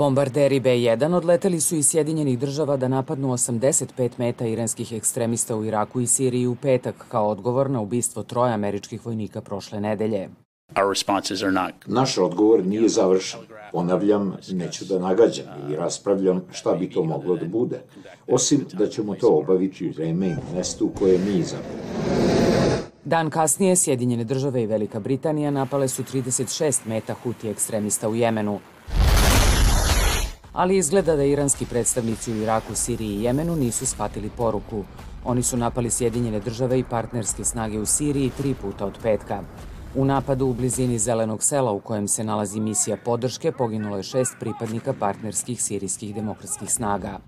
Bombarderi B-1 odleteli su iz Sjedinjenih država da napadnu 85 meta iranskih ekstremista u Iraku i Siriji u petak kao odgovor na ubistvo troje američkih vojnika prošle nedelje. Naš odgovor nije završen. Ponavljam, neću da nagađam i raspravljam šta bi to moglo da bude, osim da ćemo to obaviti u vreme i mestu koje mi izabrali. Dan kasnije Sjedinjene države i Velika Britanija napale su 36 meta huti ekstremista u Jemenu, ali izgleda da iranski predstavnici u Iraku, Siriji i Jemenu nisu shvatili poruku. Oni su napali Sjedinjene države i partnerske snage u Siriji tri puta od petka. U napadu u blizini Zelenog sela u kojem se nalazi misija podrške poginulo je šest pripadnika partnerskih sirijskih demokratskih snaga.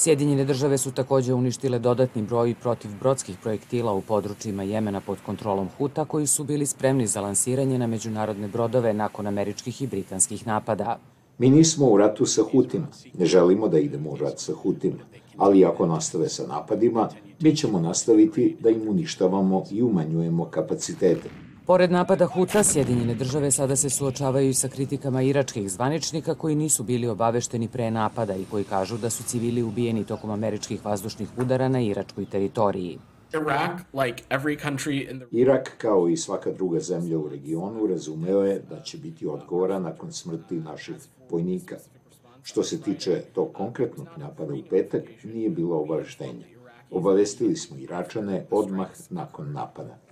Sjedinjene države su takođe uništile dodatni broj protivbrodskih projektila u područjima Jemena pod kontrolom Huta koji su bili spremni za lansiranje na međunarodne brodove nakon američkih i britanskih napada. Mi nismo u ratu sa Hutima, ne želimo da idemo u rat sa Hutima, ali ako nastave sa napadima, mi ćemo nastaviti da im uništavamo i umanjujemo kapacitete. Pored napada Huta, Sjedinjene države sada se suočavaju sa kritikama iračkih zvaničnika koji nisu bili obavešteni pre napada i koji kažu da su civili ubijeni tokom američkih vazdušnih udara na iračkoj teritoriji. Irak, kao i svaka druga zemlja u regionu, razumeo je da će biti odgovora nakon smrti naših vojnika. Što se tiče tog konkretnog napada u petak, nije bilo obaveštenja. Obavestili smo Iračane odmah nakon napada.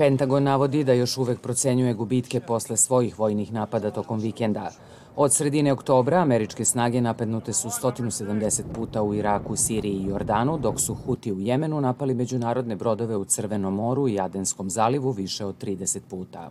Pentagon navodi da još uvek procenjuje gubitke posle svojih vojnih napada tokom vikenda. Od sredine oktobra američke snage napadnute su 170 puta u Iraku, Siriji i Jordanu, dok su Huti u Jemenu napali međunarodne brodove u Crvenom moru i Adenskom zalivu više od 30 puta.